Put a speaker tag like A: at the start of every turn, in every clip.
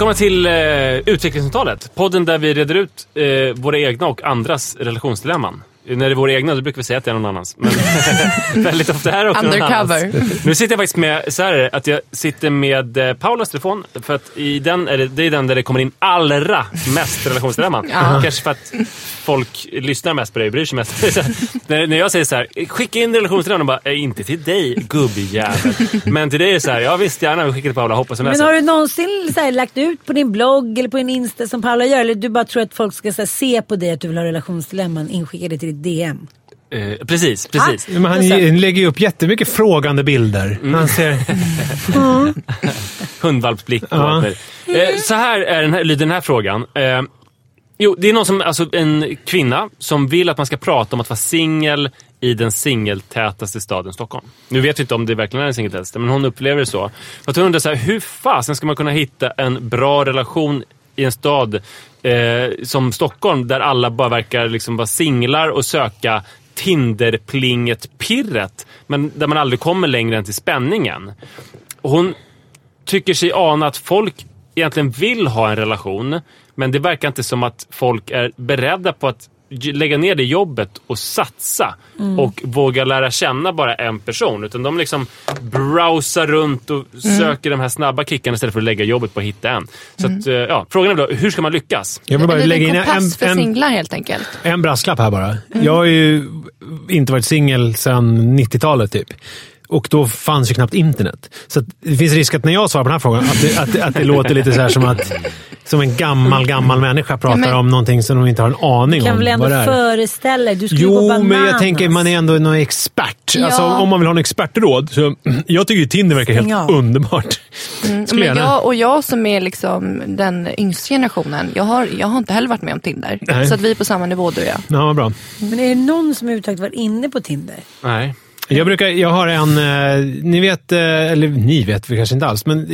A: Välkomna till eh, Utvecklingssamtalet. Podden där vi reder ut eh, våra egna och andras relationsdilemman. När det är våra egna då brukar vi säga att det är någon annans. Men väldigt ofta är det också någon
B: Undercover.
A: annans. Nu sitter jag faktiskt med, så här att jag sitter med eh, Paulas telefon. För att i den är det, det är den där det kommer in allra mest relationsdilemman. Kanske för att folk lyssnar mest på dig och bryr sig mest. när, när jag säger så här, skicka in relationsdilemman. De bara, "Eh, inte till dig gubbjävel. Men till dig är det så här, ja visst gärna, vi skickar till Paula, hoppas hon
C: Men
A: läser.
C: har du någonsin så här, lagt ut på din blogg eller på din Insta som Paula gör? Eller du bara tror att folk ska så här, se på dig att du vill ha relationsdilemman inskickade till ditt DM?
A: Eh, precis, precis.
D: Men han ge- lägger ju upp jättemycket frågande bilder.
A: Mm.
D: Han ser...
A: hundvalpsblick.
D: Ja.
A: Eh, så här, är den här lyder den här frågan. Eh, jo, det är någon som, alltså en kvinna som vill att man ska prata om att vara singel i den singeltätaste staden Stockholm. Nu vet vi inte om det verkligen är den singeltätaste, men hon upplever det så. För att hon undrar så här, hur fasen ska man kunna hitta en bra relation i en stad eh, som Stockholm där alla bara verkar liksom vara singlar och söka Tinder-plinget-pirret. Men där man aldrig kommer längre än till spänningen. Och hon tycker sig ana att folk egentligen vill ha en relation. Men det verkar inte som att folk är beredda på att lägga ner det jobbet och satsa. Och våga lära känna bara en person. Utan de liksom browsar runt och söker de här snabba kickarna istället för att lägga jobbet på att hitta en. Så att, eh, ja, frågan är då, hur ska man lyckas?
D: Jag vill bara lägga
B: en
D: in en,
B: kompass för
D: en,
B: singlar helt enkelt.
D: en brasklapp här bara. Jag har ju inte varit singel sedan 90-talet typ. Och då fanns ju knappt internet. Så att det finns risk att när jag svarar på den här frågan, att det, att, det- att det låter lite så här som att som en gammal, gammal människa pratar
B: men-
D: om någonting som de inte har en aning
C: Du kan
D: om
C: väl ändå
D: vad det är.
C: föreställa dig? Du skulle gå
D: Jo,
C: bananas.
D: men jag tänker man är ändå någon expert.
B: Ja.
D: Alltså, om man vill ha en expertråd. Så, jag tycker ju Tinder verkar helt
C: av.
D: underbart.
B: Mm, Men
D: gärna-
B: jag, och jag som är liksom den yngsta generationen, jag har, jag har inte heller varit med om Tinder.
D: Nej.
B: Så att vi är på samma nivå du och jag.
D: Ja, bra.
C: Men är det någon som överhuvudtaget varit inne på Tinder?
A: Nej.
D: Jag, brukar, jag har en, eh, ni vet, eh, eller ni vet vi kanske inte alls, men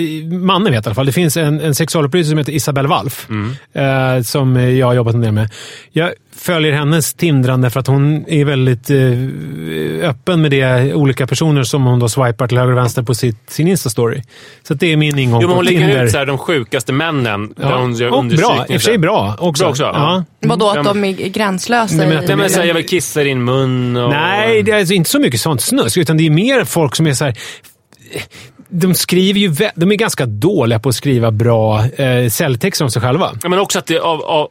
D: mannen vet i alla fall. Det finns en, en sexualupplysare som heter Isabelle Walf. Eh, som jag har jobbat en del med. Jag följer hennes tindrande för att hon är väldigt eh, öppen med det. Olika personer som hon då swipar till höger och vänster på sitt, sin Insta-story. Så att det är min ingång
A: Jo, men
D: på
A: hon lägger ut så här, de sjukaste männen. Där
D: Ja.
A: hon gör
D: och bra, i och för sig bra också.
A: Bra också, ja.
B: Vadå,
A: Ja,
B: att de är gränslösa?
D: Nej, men att
A: Nej, men så här, jag vill kissa i din mun. Och...
D: Nej, det är alltså inte så mycket sånt snusk, utan det är mer folk som är så här. De skriver ju, vä- de är ganska dåliga på att skriva bra eh, säljtexter om sig själva.
A: Ja, men också att det av, av,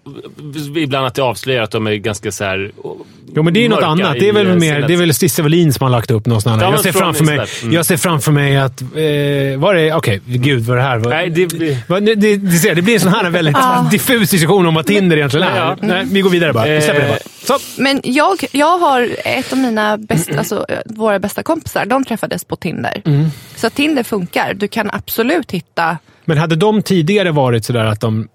A: ibland att det avslöjar att de är ganska så här...
D: Jo, men det är ju något annat. Det är väl
A: eh,
D: mer, det är väl Cissi Wallin som har lagt upp något sånt. Här. jag, ser framför mig.
A: Mm.
D: jag ser framför mig att... Eh, vad är det? Okej, gud vad är det här? Vad-
A: Nej, det blir-
D: vad- det, det, det, ser, det blir en sån här väldigt diffus diskussion om vad Tinder egentligen är.
A: Ja.
D: Nej, vi går vidare bara. Vi släpper det bara. Så.
B: Men jag, jag har ett av mina bästa, alltså, eh, våra bästa kompisar, de träffades på Tinder.
D: Mm.
B: Så Tinder funkar. Du kan absolut hitta...
D: Men hade de tidigare varit sådär att de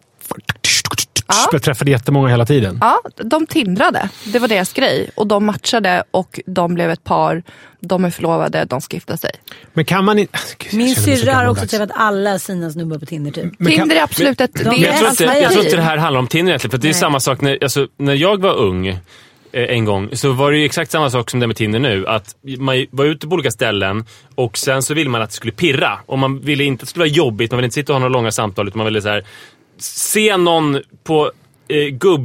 B: Ja.
D: träffade jättemånga hela tiden?
B: Ja, de tindrade. Det var deras grej. Och de matchade och de blev ett par. De är förlovade, de ska gifta sig.
D: Men kan man inte... Gud,
C: Min syrra har också träffat alla sina snubbar på Tinder typ.
D: Men kan-
B: Tinder är absolut ett...
C: de-
B: det
A: Men
B: är
A: jag, tror inte, jag tror inte det här handlar om Tinder egentligen. För det är
C: Nej.
A: samma sak när, alltså, när jag var ung en gång så var det ju exakt samma sak som det med Tinder nu. Att man var ute på olika ställen och sen så ville man att det skulle pirra. Och man ville inte att det skulle vara jobbigt, man ville inte sitta och ha några långa samtal utan man ville så här, se någon på eh,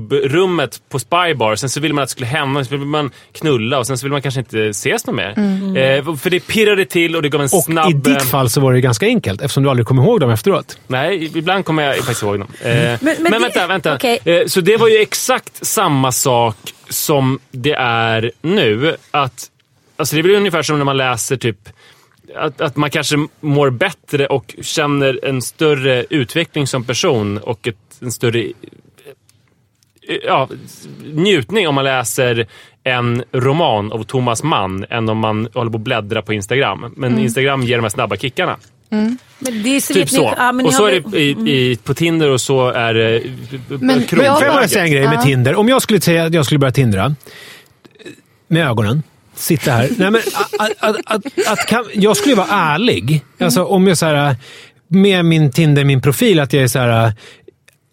A: gubbrummet på Spybar. Sen så ville man att det skulle hända, sen ville man knulla och sen så ville man kanske inte ses något mer. Eh, för det pirrade till och det gav en
D: Och
A: snabb...
D: i ditt
A: eh,
D: fall så var det ganska enkelt eftersom du aldrig kom ihåg dem efteråt.
A: Nej, ibland kommer jag faktiskt ihåg dem. Eh, men
C: men det-
A: vänta, vänta.
C: okej.
A: Eh, så det var ju exakt samma sak som det är nu. Att, alltså det är väl ungefär som när man läser typ att, att man kanske mår bättre och känner en större utveckling som person och ett, en större ja, njutning om man läser en roman av Thomas Mann än om man håller på att bläddra på Instagram. Men
C: Mm.
A: Instagram ger de här snabba kickarna.
C: Men det är så
A: Typ så.
C: ja,
A: och så
C: har
A: är det i, i, på Tinder och så är det
B: Men-
A: krog-
B: men jag-
D: Får jag bara säga en grej med
B: Ja.
D: Tinder? Om jag skulle säga att jag skulle börja tindra med ögonen. Sitta här. Nej, men, att, att, att, att, kan, jag skulle vara ärlig. Alltså, om jag så här, med min Tinder, min profil, att jag är så här...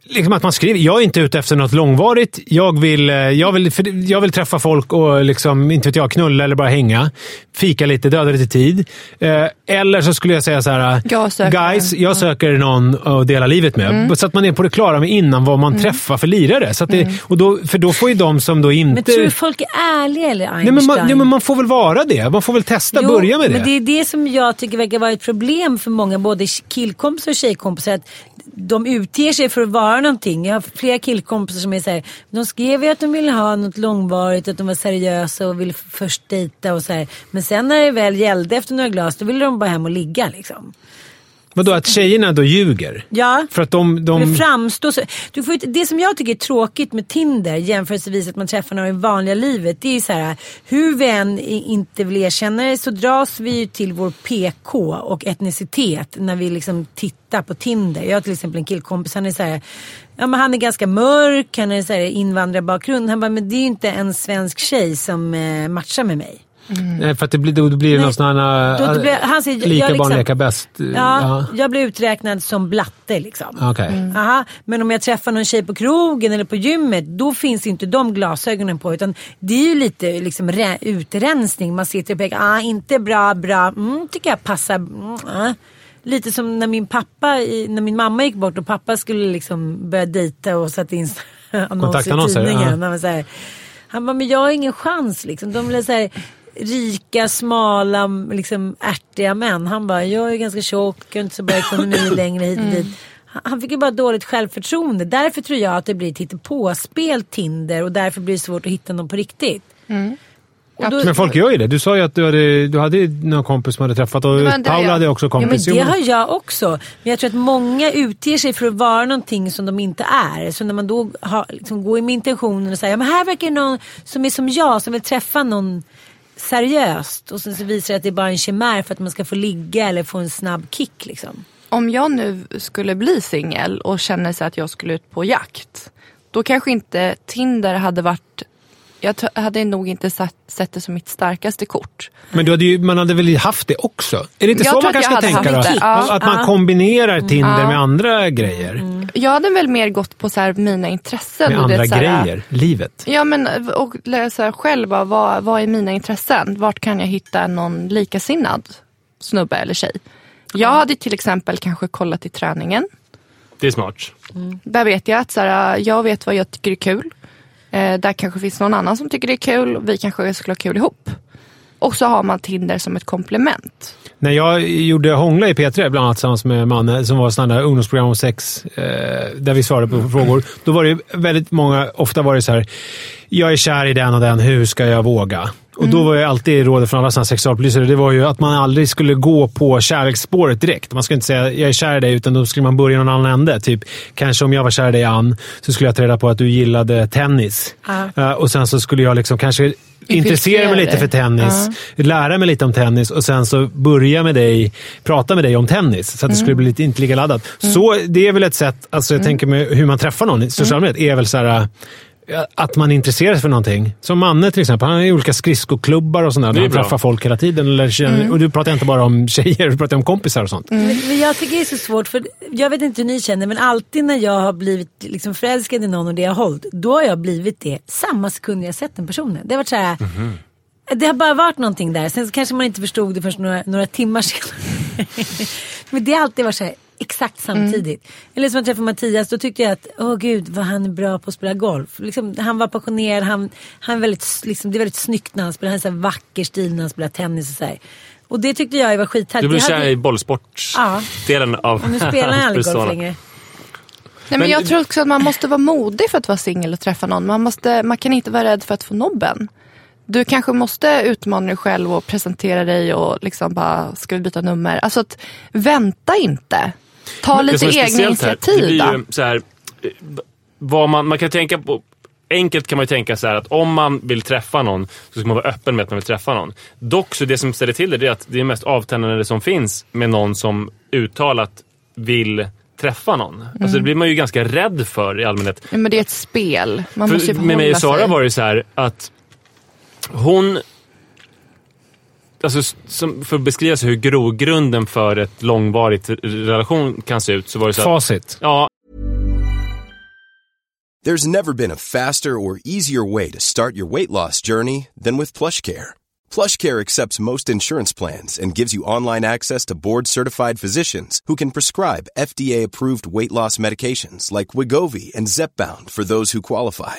D: Liksom att man skriver, jag är inte ute efter något långvarigt. Jag vill, eh, jag vill, jag vill träffa folk och liksom, inte vet jag, knulla eller bara hänga. Fika lite, döda lite tid. Eh, eller så skulle jag säga så här,
B: Jag söker-
D: guys, jag söker någon att dela livet med. Så att man är på det klara med innan vad man träffar för lirare. Så det, och då, för då får ju de som då inte...
C: Men tror du folk är ärliga eller Einstein?
D: Nej, men man, ja, men man får väl vara det. Man får väl testa,
C: Jo,
D: börja med det.
C: Men det är det som jag tycker verkar vara ett problem för många, både killkompisar och tjejkompisar. Att de utger sig för att vara någonting. Jag har flera killkompisar som är såhär, de skrev ju att de ville ha något långvarigt, att de var seriösa och ville först dejta och såhär. Men sen när det väl gällde efter några glas, då ville de bara hem och ligga liksom.
D: Vadå, att tjejerna då ljuger?
C: Ja.
D: För att de... de...
C: Det framstår så. Du får, det som jag tycker är tråkigt med Tinder jämförelsevis att man träffar någon i vanliga livet. Det är ju så här, hur vi än inte vill erkänna det så dras vi ju till vår PK och etnicitet när vi liksom tittar på Tinder. Jag har till exempel en killkompis, han är så här, ja men han är ganska mörk, han är så här invandrarbakgrund. Han bara, men det är ju inte en svensk tjej som eh, matchar med mig.
D: Nej, för att det blir, då blir det
C: Nej.
D: någon sån här...
C: Blir- han säger,
D: lika
C: liksom-
D: barn leka bäst.
C: Ja, jag blir uträknad som blatte liksom.
D: Okej.
C: Aha, men om jag träffar någon tjej på krogen eller på gymmet då finns inte de glasögonen på. Utan det är ju lite liksom rä- utrensning. Man sitter och pekar, ah, inte bra, bra, mm, tycker jag passar. Mm, ah. Lite som när min pappa, när min mamma gick bort och pappa skulle liksom börja dejta och satte in annonser i tidningen.
D: ja.
C: Han, var så här, han bara, men jag har ingen chans liksom. De blev så här, rika, smala, liksom ärtiga män. Han bara, jag är ganska tjock, jag har inte så bra ekonomi längre hit och dit. Han- Han fick ju bara dåligt självförtroende. Därför tror jag att det blir ett hittepåspel Tinder och därför blir det svårt att hitta någon på riktigt. Och då-
D: Men folk gör ju det. Du sa ju att du hade, du hade någon kompis som hade träffat och
B: Det var en där
D: Paula
B: jag-
D: hade också
C: Ja, men
D: kompis.
C: det
D: men-
C: har jag också. Men jag tror att många utger sig för att vara någonting som de inte är. Så när man då har, liksom, går med intentionen och säger, ja, men här verkar någon som är som jag, som vill träffa någon seriöst. Och sen så visar det att det är bara en chimär för att man ska få ligga eller få en snabb kick liksom.
B: Om jag nu skulle bli singel och känner sig att jag skulle ut på jakt. Då kanske inte Tinder hade varit... Jag hade nog inte satt, sett det som mitt starkaste kort.
D: Men du hade ju, man hade väl haft det också? Är det inte
B: Jag
D: så man
B: att
D: kanske ska tänka då?
B: det. Ja.
D: Att man kombinerar Tinder
B: Ja.
D: med andra grejer.
B: Jag hade väl mer gått på så här mina intressen.
D: Med
B: och det,
D: andra
B: så här,
D: grejer. Livet.
B: Ja men och läsa själv vad, vad är mina intressen? Vart kan jag hitta någon likasinnad snubbe eller tjej? Jag hade till exempel kanske kollat i träningen.
A: Det är smart.
B: Där vet jag att så här, jag vet vad jag tycker är kul. Eh, där kanske finns någon annan som tycker det är kul. Vi kanske skulle ha kul ihop. Och så har man Tinder som ett komplement.
D: När jag gjorde Hångla i P3, bland annat tillsammans med Manne, som var sånt där ungdomsprogram om sex, eh, där vi svarade på frågor. Då var det väldigt många, ofta var det så här, jag är kär i den och den, hur ska jag våga? Och då var ju alltid rådet från alla såna här sexualpoliser, det var ju att man aldrig skulle gå på kärleksspåret direkt. Man skulle inte säga jag är kär i dig, utan då skulle man börja i någon annan ände. Typ, kanske om jag var kär i dig Ann, så skulle jag ta reda på att du gillade tennis.
C: Ja.
D: Eh, och sen så skulle jag liksom kanske intressera mig lite för tennis, lära mig lite om tennis och sen så börja med dig, prata med dig om tennis. Så att det skulle bli lite, inte lika laddat. Så det är väl ett sätt, alltså jag tänker med hur man träffar någon i största allmänhet, är väl så här, att man intresserar sig för någonting. Som Manne till exempel, han har ju olika skridskoklubbar och sånt där.
A: Är
D: Han
A: bra.
D: träffar folk hela tiden. Eller känner, Och du pratar inte bara om tjejer, du pratar om kompisar och sånt.
C: Men, men jag tycker det är så svårt för jag vet inte hur ni känner men alltid när jag har blivit liksom förälskad i någon och det har hållit då har jag blivit det samma sekund jag sett den personen. Det har varit så här. Det har bara varit någonting där. Sen så kanske man inte förstod det först några, några timmar senare. men det har alltid varit så här exakt samtidigt. Eller som jag träffade Mattias, då tyckte jag att, åh gud vad han är bra på att spela golf. Liksom, han var passionerad, han, han är väldigt, liksom, det är väldigt snyggt när han spelar, han är så vacker stil när han spelar tennis och så här. Och det tyckte jag var skithärligt.
A: Du blev kär
C: hade-
A: i bollsportsdelen av
C: och nu spelar han aldrig golf
A: persona.
C: längre.
B: Nej, men
A: Men-
B: jag tror också att man måste vara modig för att vara singel och träffa någon. Man, måste, man kan inte vara rädd för att få nobben. du kanske måste utmana dig själv och presentera dig och liksom bara, ska vi byta nummer? Alltså att vänta inte. Ta lite egna
A: här,
B: initiativ
A: blir
B: då.
A: så här, eh, vad man, man kan tänka på Enkelt kan man ju tänka så här att om man vill träffa någon så ska man vara öppen med att man vill träffa någon. Dock så det som ställer till det, det är att det är mest avtändande som finns med någon som uttalat vill träffa någon. Alltså det blir man ju ganska rädd för i allmänhet.
B: Ja, men det är ett spel. Man måste ju
A: med mig och Sara
B: sig.
A: var det så här att hon... Alltså, för att beskriva hur grogrunden för ett långvarigt relation kan se ut så var det så att,
D: Facit.
A: Ja,
E: There's never been a faster or easier way to start your weight loss journey than with PlushCare. PlushCare accepts most insurance plans and gives you online access to board-certified physicians who can prescribe FDA-approved weight loss medications like Wigovi and Zepbound for those who qualify.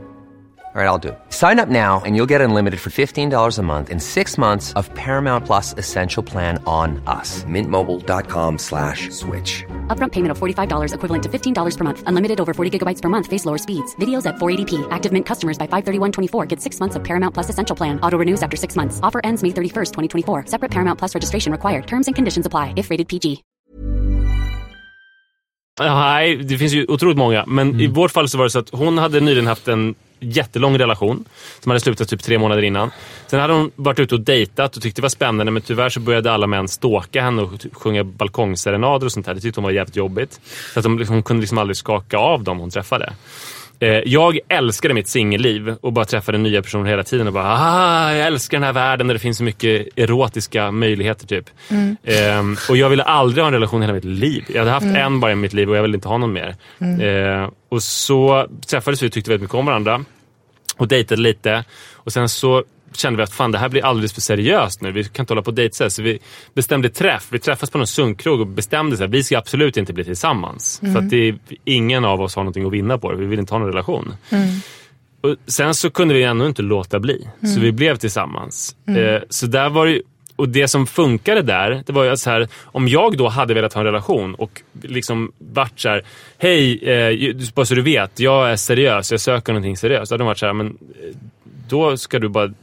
F: All right, I'll do it. Sign up now and you'll get unlimited for $15 a month and six months of Paramount Plus Essential Plan on us. Mintmobile.com slash switch.
G: Upfront payment of $45 equivalent to $15 per month. Unlimited over 40 gigabytes per month. Face lower speeds. Videos at 480p. Active Mint customers by 531.24 get six months of Paramount Plus Essential Plan. Auto renews after six months. Offer ends May 31st, 2024. Separate Paramount Plus registration required. Terms and conditions apply if rated PG.
A: Ah, nej, det finns ju otroligt många. Men i mm. vårt fall så var det så att hon hade nyligen haft en jättelång relation som hade slutat typ tre månader innan. Sen hade hon varit ute och dejtat och tyckte det var spännande men tyvärr så började alla män stalka henne och typ sjunga balkongserenader och sånt där. Det tyckte hon var jävligt jobbigt. Så att hon, liksom, hon kunde liksom aldrig skaka av dem hon träffade. Eh, Jag älskade mitt singelliv och bara träffade nya personer hela tiden och bara ah, jag älskar den här världen där det finns så mycket erotiska möjligheter typ. Ehm, och jag ville aldrig ha en relation hela mitt liv. Jag hade haft en bara i mitt liv och jag ville inte ha någon mer. Eh, och så träffades vi och tyckte väldigt mycket om varandra och dejtade lite. Och sen så kände vi att fan det här blir alldeles för seriöst nu. Vi kan inte hålla på och dejta så vi bestämde träff. Vi träffas på någon sunkkrog och bestämde här, vi ska absolut inte bli tillsammans. För att det är, ingen av oss har någonting att vinna på det. Vi vill inte ha någon relation. Och sen så kunde vi ändå inte låta bli. Så vi blev tillsammans. Eh, så där var det och det som funkade där, det var ju så här, om jag då hade velat ha en relation och liksom varit så här, hej, eh, bara så du vet, jag är seriös, jag söker någonting seriöst. Då hade de varit så här, men eh, då ska du bara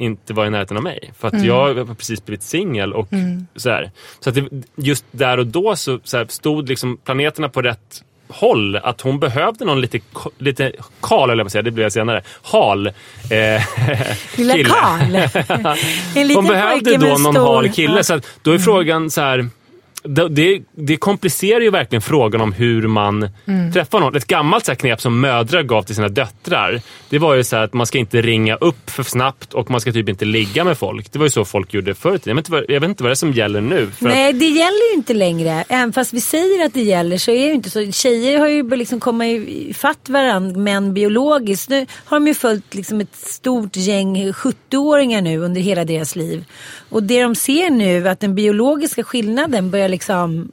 A: inte vara i närheten av mig. För att jag har precis blivit singel och så här. Så att det, just där och då så, så här, stod liksom planeterna på rätt håll. Att hon behövde någon lite, lite kal, eller jag säga, det blir jag senare. Hal. Eh,
C: Lilla
A: kille.
C: Karl. En liten
A: Hon behövde då någon
C: stor-
A: hal kille. Så att då är frågan så här. Det, det, komplicerar ju verkligen frågan om hur man
C: Mm.
A: träffar någon. Ett gammalt så knep som mödrar gav till sina döttrar. Det var ju så här att man ska inte ringa upp för snabbt och man ska typ inte ligga med folk. Det var ju så folk gjorde förr i tiden. Jag vet inte vad, det är som gäller nu. För att,
C: Nej, det gäller ju inte längre. Även fast vi säger att det gäller så är det ju inte så. Tjejer har ju liksom komma i fatt varandra, män biologiskt. Nu har de ju följt liksom ett stort gäng 70-åringar nu under hela deras liv. Och det de ser nu, att den biologiska skillnaden börjar liksom...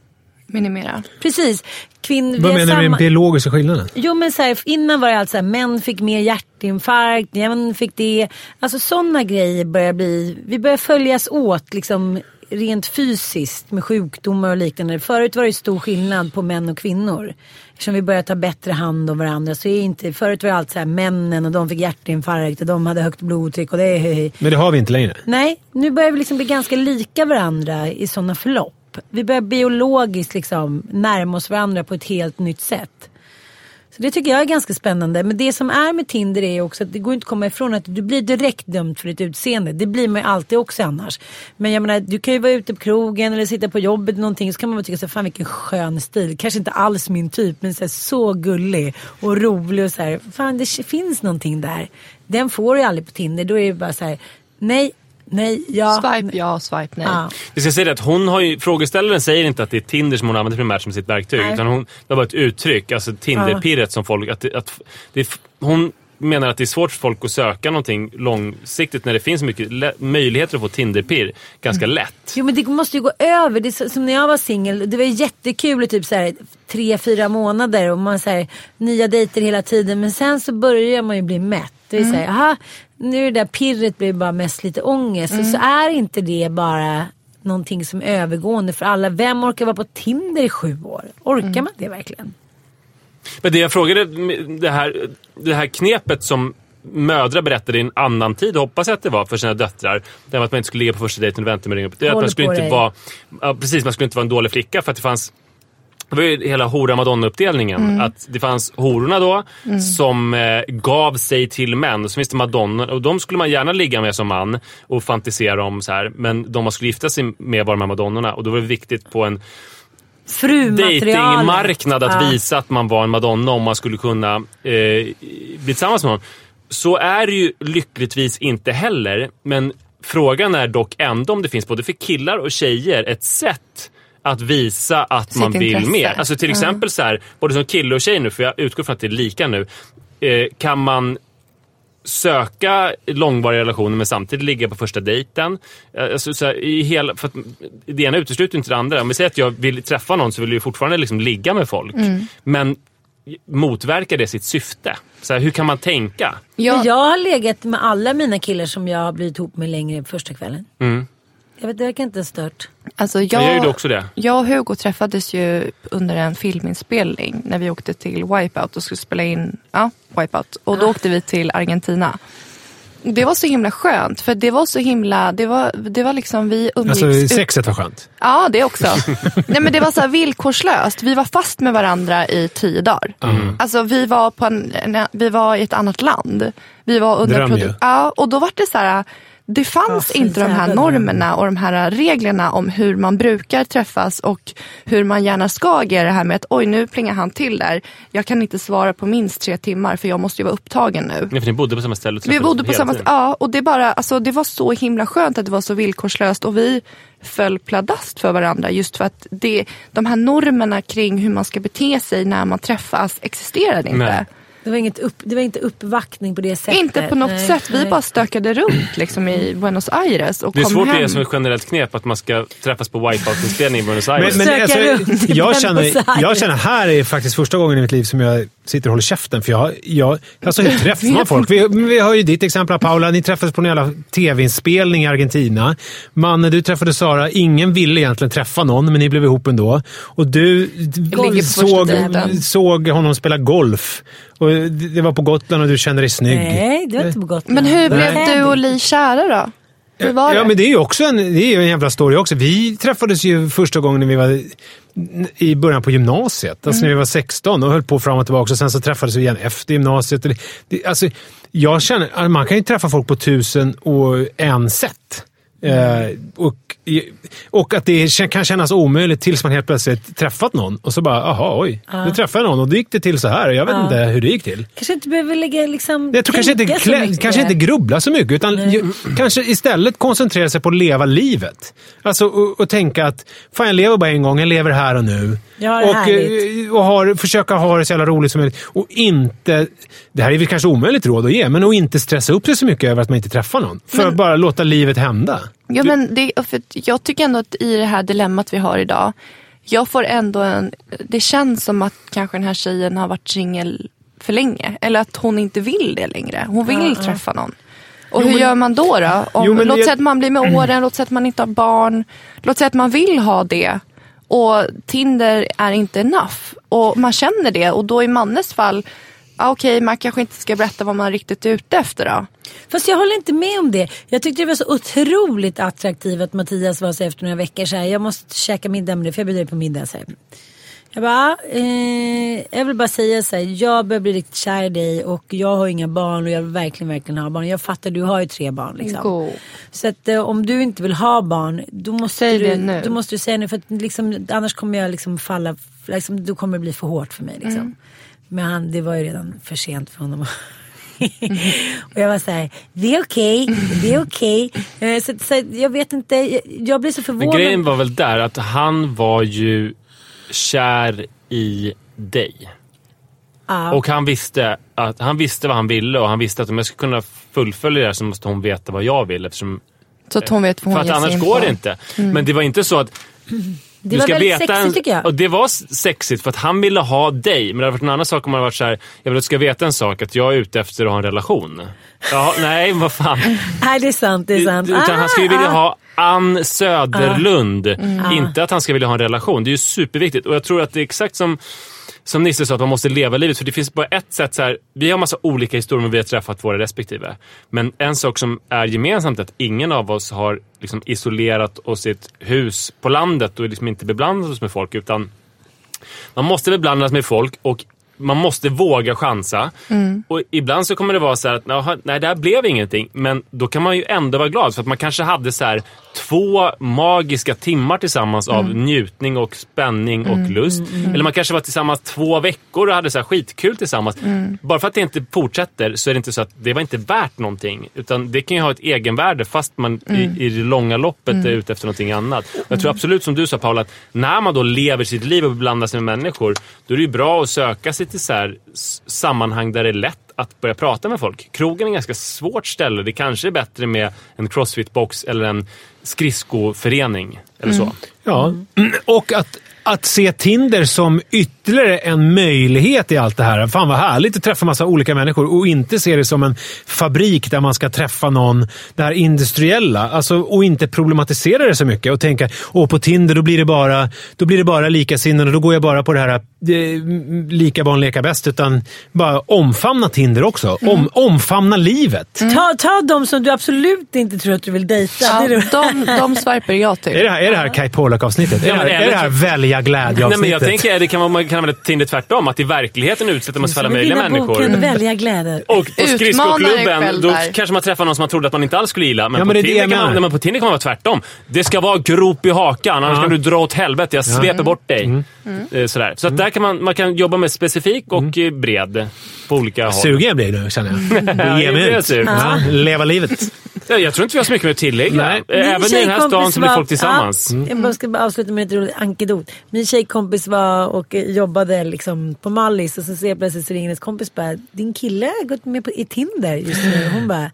B: Minimera.
C: Precis. Kvinn, vi
D: Vad menar du med den
C: samma-
D: biologiska skillnaden?
C: Jo men så här, innan var det alltså så här, män fick mer hjärtinfarkt, män fick det. Alltså sådana grejer börjar bli, vi börjar följas åt liksom rent fysiskt med sjukdomar och liknande. Förut var det stor skillnad på män och kvinnor. Eftersom vi börjar ta bättre hand om varandra så är inte, förut var det allt så här männen och de fick hjärtinfarkt och de hade högt blodtryck och det är hej, hej.
D: Men det har vi inte längre.
C: Nej, nu börjar vi liksom bli ganska lika varandra i sådana förlopp. Vi börjar biologiskt liksom närma oss varandra på ett helt nytt sätt. Så det tycker jag är ganska spännande. Men det som är med Tinder är också att det går inte att komma ifrån att du blir direkt dömd för ditt utseende. Det blir man ju alltid också annars. Men jag menar, du kan ju vara ute på krogen eller sitta på jobbet eller någonting så kan man bara tycka så fan vilken skön stil. Kanske inte alls min typ men så, här, så gullig och rolig och så här. Fan det finns någonting där. Den får du ju aldrig på Tinder. Då är det bara så här, nej, nej, ja.
B: Swipe ja, swipe nej.
C: Ja.
A: Jag ska säga det att hon har ju, frågeställaren säger inte att det är Tinder som hon använder primärt som sitt verktyg.
C: Nej.
A: Utan hon, det var ett uttryck, alltså Tinderpirret som folk... Att, att det, hon menar att det är svårt för folk att söka någonting långsiktigt när det finns mycket möjligheter att få Tinderpirr ganska lätt.
C: Jo men det måste ju gå över. Det är som när jag var singel. Det var jättekul i typ så här, tre, fyra månader och man här, nya dejter hela tiden. Men sen så börjar man ju bli mätt. Det är så här, aha, nu är det där pirret blir bara mest lite ångest. Och så är inte det bara någonting som är övergående för alla. Vem orkar vara på Tinder i sju år? Orkar man det verkligen?
A: Men det jag frågade, det här, det här knepet som mödrar berättade i en annan tid, hoppas jag att det var, för sina döttrar. Det var att man inte skulle ligga på första dejten och vänta med att ringa upp. Det att man skulle inte vara, ja, precis, man skulle inte vara en dålig flicka för att det fanns det var ju hela hora madonna-uppdelningen.
C: Mm.
A: Att det fanns hororna då som eh, gav sig till män. Och så finns det madonnor och de skulle man gärna ligga med som man och fantisera om så här. Men de man skulle gifta sig med var de här madonnorna och då var det viktigt på en datingmarknad att
C: Ja.
A: visa att man var en madonna om man skulle kunna eh, bli tillsammans med någon. Så är det ju lyckligtvis inte heller. Men frågan är dock ändå om det finns både för killar och tjejer ett sätt att visa att
B: Sitt
A: man vill
B: intresse.
A: mer. Alltså till exempel så här, både som kille och tjej nu, för jag utgår från att det är lika nu. Eh, kan man söka långvariga relationer men samtidigt ligga på första dejten. Eh, Alltså, så här, i hela, för att det ena utesluter inte det andra. Om vi säger att jag vill träffa någon så vill jag fortfarande liksom ligga med folk. Men motverkar det sitt syfte? Så här, hur kan man tänka?
B: Ja,
C: Men jag har legat med alla mina killar som jag har blivit ihop med längre första kvällen. Jag vet, det verkar inte stört.
B: alltså
A: Jag
B: jag,
A: också det.
B: jag och Hugo träffades ju under en filminspelning när vi åkte till Wipeout och skulle spela in ja, Wipeout. Och då åkte vi till Argentina. Det var så himla skönt för det var så himla, det var, det var liksom vi umgicks
D: Alltså
B: ut-
D: sexet var skönt.
B: Ja, det också. Nej, men det var så här villkorslöst. Vi var fast med varandra i tio dagar. Alltså, vi, var på en, vi var i ett annat land. Vi var under
D: Dröm ju.
B: Ja, och då var det så här. Det fanns
C: Ja,
B: inte de här normerna och de här reglerna om hur man brukar träffas och hur man gärna ska agera det här med att oj nu plingar han till där. Jag kan inte svara på minst tre timmar för jag måste ju vara upptagen nu.
A: Ja, för ni bodde på samma ställe.
B: Vi bodde på samma
A: tiden.
B: Ja, och det, bara, alltså, det var så himla skönt att det var så villkorslöst och vi föll pladask för varandra just för att det, de här normerna kring hur man ska bete sig när man träffas existerade inte.
A: Nej.
C: Det var, inget upp, det var inte uppvaktning på det sättet.
B: Inte på något
C: Nej,
B: sätt. Vi
C: nej.
B: bara stökade runt liksom, i Buenos Aires och
A: Det är
B: kom
A: svårt att
B: hem.
A: ge som ett generellt knep att man ska träffas på Wipeout-inspelning i Buenos Aires.
D: Men, men alltså, jag, känner, jag känner här är faktiskt första gången i mitt liv som jag sitter och håller käften. För jag, jag, alltså, hur träffar man folk? Vi, vi har ju ditt exempel Paula. Ni träffades på en jävla tv-inspelning i Argentina. Manne, du träffade Sara. Ingen ville egentligen träffa någon, men ni blev ihop ändå. Och du såg, såg honom spela golf. Och det var på Gotland och du kände dig snygg.
C: Nej, det var inte på Gotland.
B: Men hur blev
C: Nej.
B: du och Li kära då? Hur var
D: ja,
B: det?
D: men det är ju också en, det är en jävla story också. Vi träffades ju första gången när vi var i början på gymnasiet. Alltså när vi var 16 och höll på fram och tillbaka. Och sen så träffades vi igen efter gymnasiet. Det, alltså, jag känner, man kan ju träffa folk på tusen och en sätt. Eh, och, och att det kan kännas omöjligt tills man helt plötsligt träffat någon. Och så bara, aha, oj. Nu träffade jag någon och då gick det till så här. Jag vet inte hur det gick till.
C: Kanske inte behöver lägga liksom...
D: Jag tror kanske inte, klä, kanske inte grubbla så mycket, utan ju, kanske istället koncentrera sig på att leva livet. Alltså och, och tänka att fan jag lever bara en gång, jag lever här och nu.
C: Det
D: och
C: härligt.
D: eh, och har, försöka ha det så jävla roligt som möjligt. Och inte, det här är väl kanske omöjligt råd att ge, men att inte stressa upp sig så mycket över att man inte träffar någon. För att bara låta livet hända.
B: Ja, men det, för jag tycker ändå att i det här dilemmat vi har idag. Jag får ändå en... Det känns som att kanske den här tjejen har varit singel för länge. Eller att hon inte vill det längre. Hon vill träffa någon. Och hur gör man då? då? Om,
D: Jo, men
B: låt
D: jag-
B: säga att man blir med åren, låt säga att man inte har barn. Låt säga att man vill ha det. Och Tinder är inte enough. Och man känner det. Och då i Mannes fall, ja, okej man kanske inte ska berätta vad man riktigt är ute efter då.
C: Fast jag håller inte med om det. Jag tyckte det var så otroligt attraktivt att Mattias var så efter några veckor så här. Jag måste käka middag med dig för jag bjuder dig på middag. Så här. Jag bara, eh, jag vill bara säga så här. Jag börjar bli riktigt kär i dig och jag har inga barn och jag vill verkligen, verkligen ha barn. Jag fattar, du har ju tre barn liksom.
B: Go.
C: Så att eh, om du inte vill ha barn, då måste,
B: Säg
C: du,
B: nu.
C: då måste du säga nu. För att, liksom, annars kommer jag liksom falla, liksom, då kommer det bli för hårt för mig. Liksom.
B: Mm.
C: Men han, det var ju redan för sent för honom. och jag var så här, det är okej, det är okej. Eh, så, så jag vet inte, jag, jag blir så
A: Men
C: förvånad.
A: grejen var väl där att han var ju kär i dig. Och han visste, att, han visste vad han ville och han visste att om jag ska kunna fullfölja det här så måste hon veta vad jag vill. Eftersom,
B: Så att hon vet vad
A: för
B: hon
A: att
B: ger sig
A: annars går det inte. Men det var inte så att
C: Det
A: du
C: var
A: ska
C: väldigt
A: veta
C: sexigt tycker jag.
A: Och det var sexigt för att han ville ha dig. Men det hade varit en annan sak om man hade varit så här, jag vill att du ska veta en sak, att jag är ute efter att ha en relation. Ja, nej, vad fan.
C: Nej, det är sant. Det är sant.
A: Utan han skulle
C: Ah,
A: vilja
C: ah.
A: ha Ann Söderlund.
C: Mm.
A: Inte att han ska vilja ha en relation. Det är ju superviktigt. Och jag tror att det är exakt som, som Nisse sa, att man måste leva livet. För det finns bara ett sätt. Så här, vi har massa olika historier men vi har träffat våra respektive. Men en sak som är gemensamt är att ingen av oss har liksom isolerat oss i ett hus på landet och liksom inte beblandat oss med folk. Utan man måste beblandas med folk och man måste våga chansa. Och ibland så kommer det vara så här att "Jaha, nej, det här blev ingenting. Men då kan man ju ändå vara glad för att man kanske hade så här två magiska timmar tillsammans av njutning och spänning och lust. Eller man kanske var tillsammans två veckor och hade så här skitkul tillsammans. Bara för att det inte fortsätter så är det inte så att det var inte värt någonting. Utan det kan ju ha ett egenvärde fast man i, i det långa loppet är ute efter någonting annat. Jag tror absolut som du sa Paula, att när man då lever sitt liv och blandar sig med människor, då är det ju bra att söka sig till så här sammanhang där det är lätt att börja prata med folk. Krogen är ett ganska svårt ställe. Det kanske är bättre med en crossfit-box eller en skridskoförening. Eller så.
D: Ja, och att, att se Tinder som ytterligare en möjlighet i allt det här. Fan vad härligt att träffa massa olika människor och inte se det som en fabrik där man ska träffa någon, det här industriella. Alltså, och inte problematisera det så mycket och tänka åh på Tinder då blir det bara, då blir det bara likasinnade och då går jag bara på det här lika barn leka bäst. Utan bara omfamna Tinder också. Om, omfamna livet.
C: Ta, ta de som du absolut inte tror att du vill dejta.
B: Ja,
C: Det är det-
B: de, de swiper jag till.
D: Är det här, är det här Kai Pollak-avsnittet? Är,
A: Ja,
D: det här-
A: men
D: är det här välja glädje-avsnittet?
A: Nej, men jag tänker det kan vara, man kan använda Tinder tvärtom. Att i verkligheten utsätter man sig för alla möjliga människor.
C: boken Välja glädje.
A: Och på skridskoklubben, då
B: där.
A: kanske man träffar någon som man trodde att man inte alls skulle gilla. Men,
D: Ja,
A: på,
D: men det är det
A: Tinder kan man, nej, men på Tinder kan man vara tvärtom. Det ska vara grop i hakan, annars
D: Ja.
A: kan du dra åt helvete. Jag sveper bort dig. Eh, Sådär. Så att där kan man, man kan jobba med specifik och eh, bred på olika håll.
D: Sugen jag blir nu känner jag.
A: Ja,
D: Ge mig ut. Ja, leva livet.
A: Ja, Jag tror inte vi har så mycket mer att tillägga.
D: Nej.
A: Även i den här stan så blir folk tillsammans.
C: Ja, jag bara ska bara avsluta med ett roligt ankedot. Min tjejkompis var och eh, jobbade liksom på Mallis och så ser jag plötsligt så ringer hennes kompis bara Din kille har gått med på, i Tinder just nu. Hon bara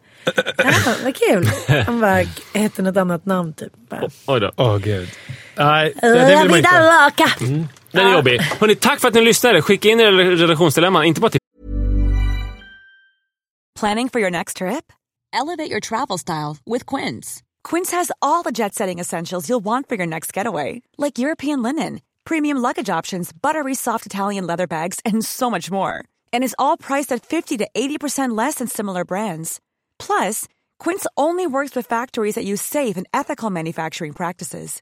C: Ja, vad kul. Han bara hette något annat namn typ. Bara,
A: Oj då.
D: Åh gud. Nej, det, det
C: "Äh,
D: vill man inte.
C: laka.
A: Den är jobbig. Hörrni, tack för att ni lyssnade. Skicka in era relationsdilemman. Inte bara till
H: Planning for your next trip? Elevate your travel style with Quince. Quince has all the jet setting essentials you'll want for your next getaway, like European linen, premium luggage options, buttery soft Italian leather bags, and so much more. And is all priced at 50 to 80% less than similar brands. Plus, Quince only works with factories that use safe and ethical manufacturing practices.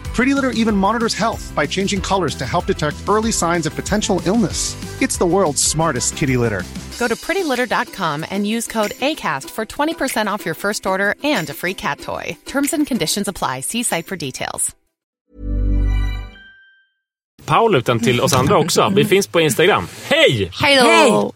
I: Pretty Litter even monitors health by changing colors to help detect early signs of potential illness. It's the world's smartest kitty litter.
J: Go to prettylitter.com and use code ACAST for 20% off your first order and a free cat toy. Terms and conditions apply. See site for details.
A: Paul utan till oss andra också. Vi finns på Instagram. Hej!
B: Hej då!
C: Hej!